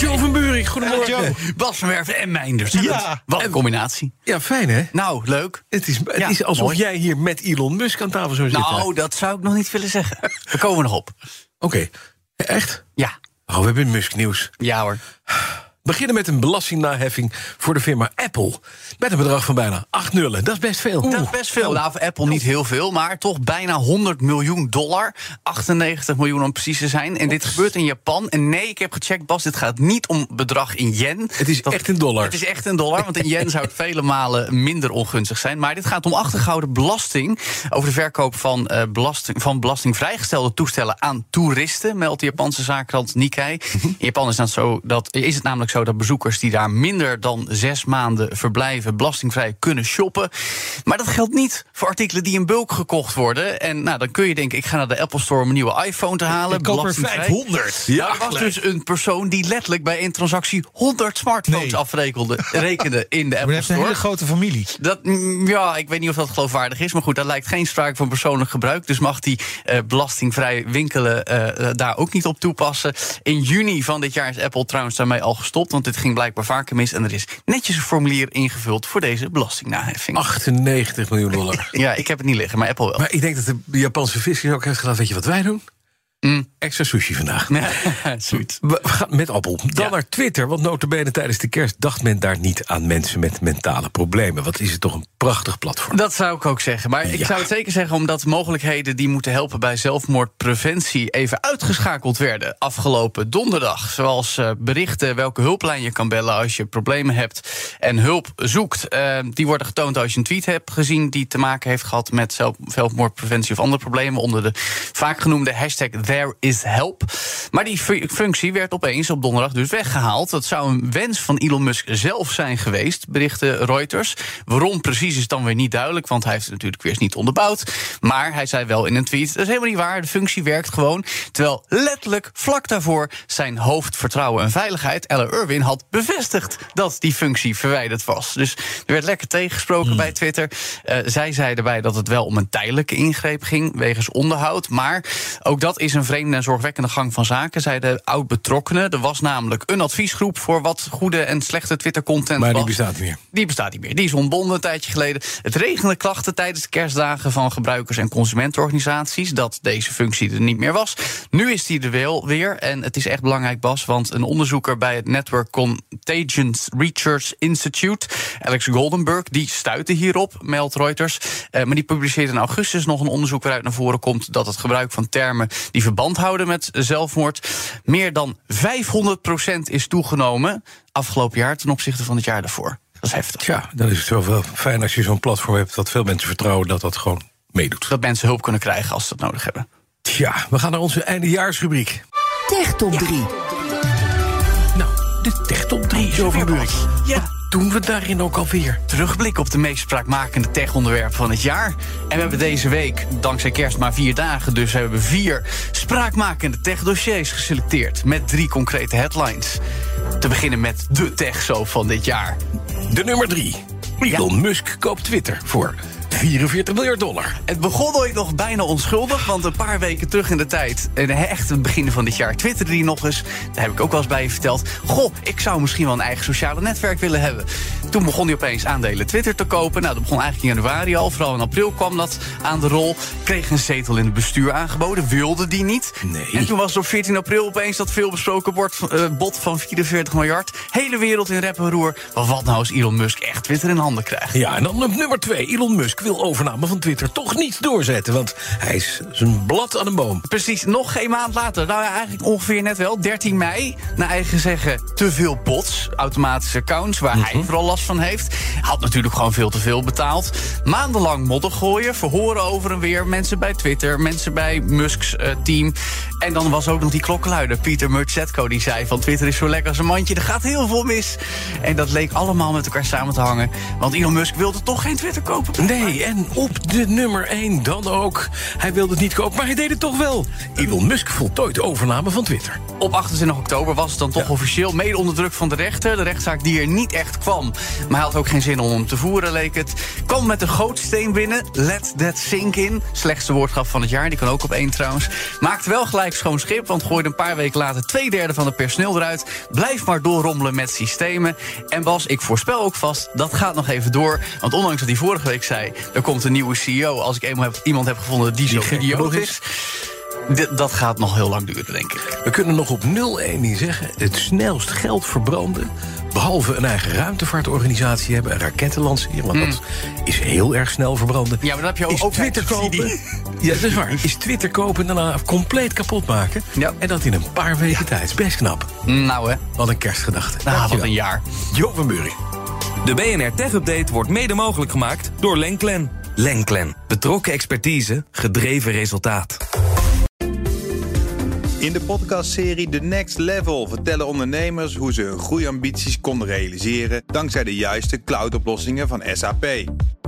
Joe van Buurik, goedemorgen. Bas van Werven en Meinders. Ja. Wat een combinatie. Ja, fijn hè? Nou, leuk. Het is, het Ja, is alsof mooi. jij hier met Elon Musk aan tafel zou zitten. Nou, dat zou ik nog niet willen zeggen. We komen nog op. Oké, echt? Ja, Oh, we hebben Musk nieuws. ja hoor. We beginnen met een belastingnaheffing voor de firma Apple. Met een bedrag van bijna 8 nullen. Dat is best veel. Dat is best veel. Nou, voor Apple niet heel veel, maar toch bijna 100 miljoen dollar. 98 miljoen om precies te zijn. En dit gebeurt in Japan. En nee, ik heb gecheckt, Bas, dit gaat niet om bedrag in yen. Het is echt in dollar. Het is echt een dollar, want in yen zou het vele malen minder ongunstig zijn. Maar dit gaat om achtergehouden belasting over de verkoop van, eh, belasting, van belastingvrijgestelde toestellen aan toeristen, meldt de Japanse zaakkrant Nikkei. In Japan is, dat zo dat, is het namelijk zo dat bezoekers die daar minder dan zes maanden verblijven belastingvrij kunnen shoppen. Maar dat geldt niet voor artikelen die in bulk gekocht worden. En nou, dan kun je denken, ik ga naar de Apple Store om een nieuwe iPhone te halen. Ik koop er belastingvrij. 500. Ja, er was dus een persoon die letterlijk bij een transactie 100 smartphones Nee. afrekende, rekende in de Apple je hebt een hele Store. grote familie. Dat, mm, ja, ik weet niet of dat geloofwaardig is, maar goed, daar lijkt geen sprake van persoonlijk gebruik. Dus mag die eh, belastingvrij winkelen eh, eh, daar ook niet op toepassen. In juni van dit jaar is Apple trouwens daarmee al gestopt, want dit ging blijkbaar vaker mis. En er is netjes een formulier ingevuld voor deze belastingnaheffing. 98 miljoen dollar. Ja, ik heb het niet liggen, maar Apple wel. Maar ik denk dat de Japanse visser ook heeft gedaan. Weet je wat wij doen? Mm. Extra sushi vandaag. Zoiets. We gaan met Appel. Dan Ja. naar Twitter, want notabene tijdens de kerst... dacht men daar niet aan mensen met mentale problemen. Wat is het toch een prachtig platform. Dat zou ik ook zeggen. Maar ik zou het zeker zeggen omdat mogelijkheden die moeten helpen bij zelfmoordpreventie even uitgeschakeld werden afgelopen donderdag. Zoals eh, berichten welke hulplijn je kan bellen als je problemen hebt en hulp zoekt. Eh, die worden getoond als je een tweet hebt gezien die te maken heeft gehad met zelf, zelfmoordpreventie of andere problemen onder de vaak genoemde hashtag There is help. Maar die fu- functie werd opeens op donderdag dus weggehaald. Dat zou een wens van Elon Musk zelf zijn geweest, berichten Reuters. Waarom precies is dan weer niet duidelijk, want hij heeft het natuurlijk weer eens niet onderbouwd. Maar hij zei wel in een tweet: dat is helemaal niet waar, de functie werkt gewoon. Terwijl letterlijk vlak daarvoor zijn hoofd vertrouwen en veiligheid, Ella Irwin, had bevestigd dat die functie verwijderd was. Dus er werd lekker tegengesproken bij Twitter. Eh, zij zei erbij dat het wel om een tijdelijke ingreep ging, wegens onderhoud. Maar ook dat is een vreemde en zorgwekkende gang van zaken, zei de oud-betrokkenen. Er was namelijk een adviesgroep voor wat goede en slechte Twitter-content Maar die was. bestaat niet meer. Die bestaat niet meer. Die is ontbonden een tijdje geleden. Het regende klachten tijdens de kerstdagen van gebruikers- en consumentenorganisaties. dat deze functie er niet meer was. Nu is die er wel weer. En het is echt belangrijk, Bas, want een onderzoeker bij het Network Contagions Research Institute, Alex Goldenberg, die stuitte hierop, meldt Reuters. Eh, maar die publiceert in augustus nog een onderzoek waaruit naar voren komt dat het gebruik van termen die verband houden met zelfmoord meer dan 500% is toegenomen afgelopen jaar ten opzichte van het jaar daarvoor. Dat is heftig. Tja, dan is het zo wel fijn als je zo'n platform hebt... dat veel mensen vertrouwen dat dat gewoon meedoet. Dat mensen hulp kunnen krijgen als ze dat nodig hebben. Tja, we gaan naar onze eindejaarsrubriek. Tech Top 3. Nou, de Tech Top 3 zo van Buurik. Ja. Doen we daarin ook alweer? Terugblik op de meest spraakmakende tech-onderwerpen van het jaar. En we hebben deze week, dankzij kerst maar vier dagen... dus hebben we vier spraakmakende tech-dossiers geselecteerd... met drie concrete headlines. Te beginnen met de tech-zo van dit jaar. De nummer 3. Elon Musk koopt Twitter voor 44 miljard dollar. Het begon ooit nog bijna onschuldig, want een paar weken terug in de tijd, echt het begin van dit jaar, twitterde hij nog eens. Daar heb ik ook wel eens bij je verteld. Goh, ik zou misschien wel een eigen sociale netwerk willen hebben. Toen begon hij opeens aandelen Twitter te kopen. Nou, dat begon eigenlijk in januari al. Vooral in april kwam dat aan de rol. Kreeg een zetel in het bestuur aangeboden. Wilde die niet. Nee. En toen was het op 14 april opeens dat veelbesproken bord, eh, bod van 44 miljard. Hele wereld in rep en roer. Maar wat nou als Elon Musk echt Twitter in handen krijgt? Ja, en dan op nummer 2. Elon Musk wil wil overname van Twitter toch niet doorzetten. Want hij is zijn blad aan een boom. Precies, nog geen maand later. Nou ja, eigenlijk ongeveer net wel. 13 mei, naar eigen zeggen, te veel bots. Automatische accounts, waar hij Mhm. vooral last van heeft. Had natuurlijk gewoon veel te veel betaald. Maandenlang modder gooien, verhoren over en weer. Mensen bij Twitter, mensen bij Musk's eh, team. En dan was ook nog die klokkenluider, Pieter Murchetko, die zei van Twitter is zo lekker als een mandje. Er gaat heel veel mis. En dat leek allemaal met elkaar samen te hangen. Want Elon Musk wilde toch geen Twitter kopen. Nee, en op de nummer 1 dan ook. Hij wilde het niet kopen, maar hij deed het toch wel. Elon Musk voltooid de overname van Twitter. Op 28 oktober was het dan toch officieel, mede onder druk van de rechter. De rechtszaak die er niet echt kwam. Maar hij had ook geen zin om hem te voeren, leek het. Kwam met een gootsteen binnen. Let that sink in. Slechtste woordgrap van het jaar, die kan ook op één trouwens. Maakte wel gelijk schoon schip, want gooide een paar weken later... twee derde van het personeel eruit. Blijf maar doorrommelen met systemen. En Bas, ik voorspel ook vast, dat gaat nog even door. Want ondanks dat hij vorige week zei... er komt een nieuwe CEO als ik eenmaal heb, iemand heb gevonden die zo gek idioot is... Dat gaat nog heel lang duren, denk ik. We kunnen nog op 0-1 niet zeggen. Het snelst geld verbranden. Behalve een eigen ruimtevaartorganisatie hebben, een rakketten lanceren. Want dat is heel erg snel verbranden. Hmm. Ja, maar dan heb je ook is Twitter overheidssubsidie. kopen. Ja, dat is waar. Is Twitter kopen en daarna compleet kapot maken. Ja. En dat in een paar weken tijd. Best knap. Nou hè, Wat een kerstgedachte. nou, wat een jaar. Jo van Buren. De BNR Tech Update wordt mede mogelijk gemaakt door Lenklen. Lenklen. Betrokken expertise, gedreven resultaat. In de podcastserie The Next Level vertellen ondernemers hoe ze hun groeiambities konden realiseren dankzij de juiste cloudoplossingen van SAP.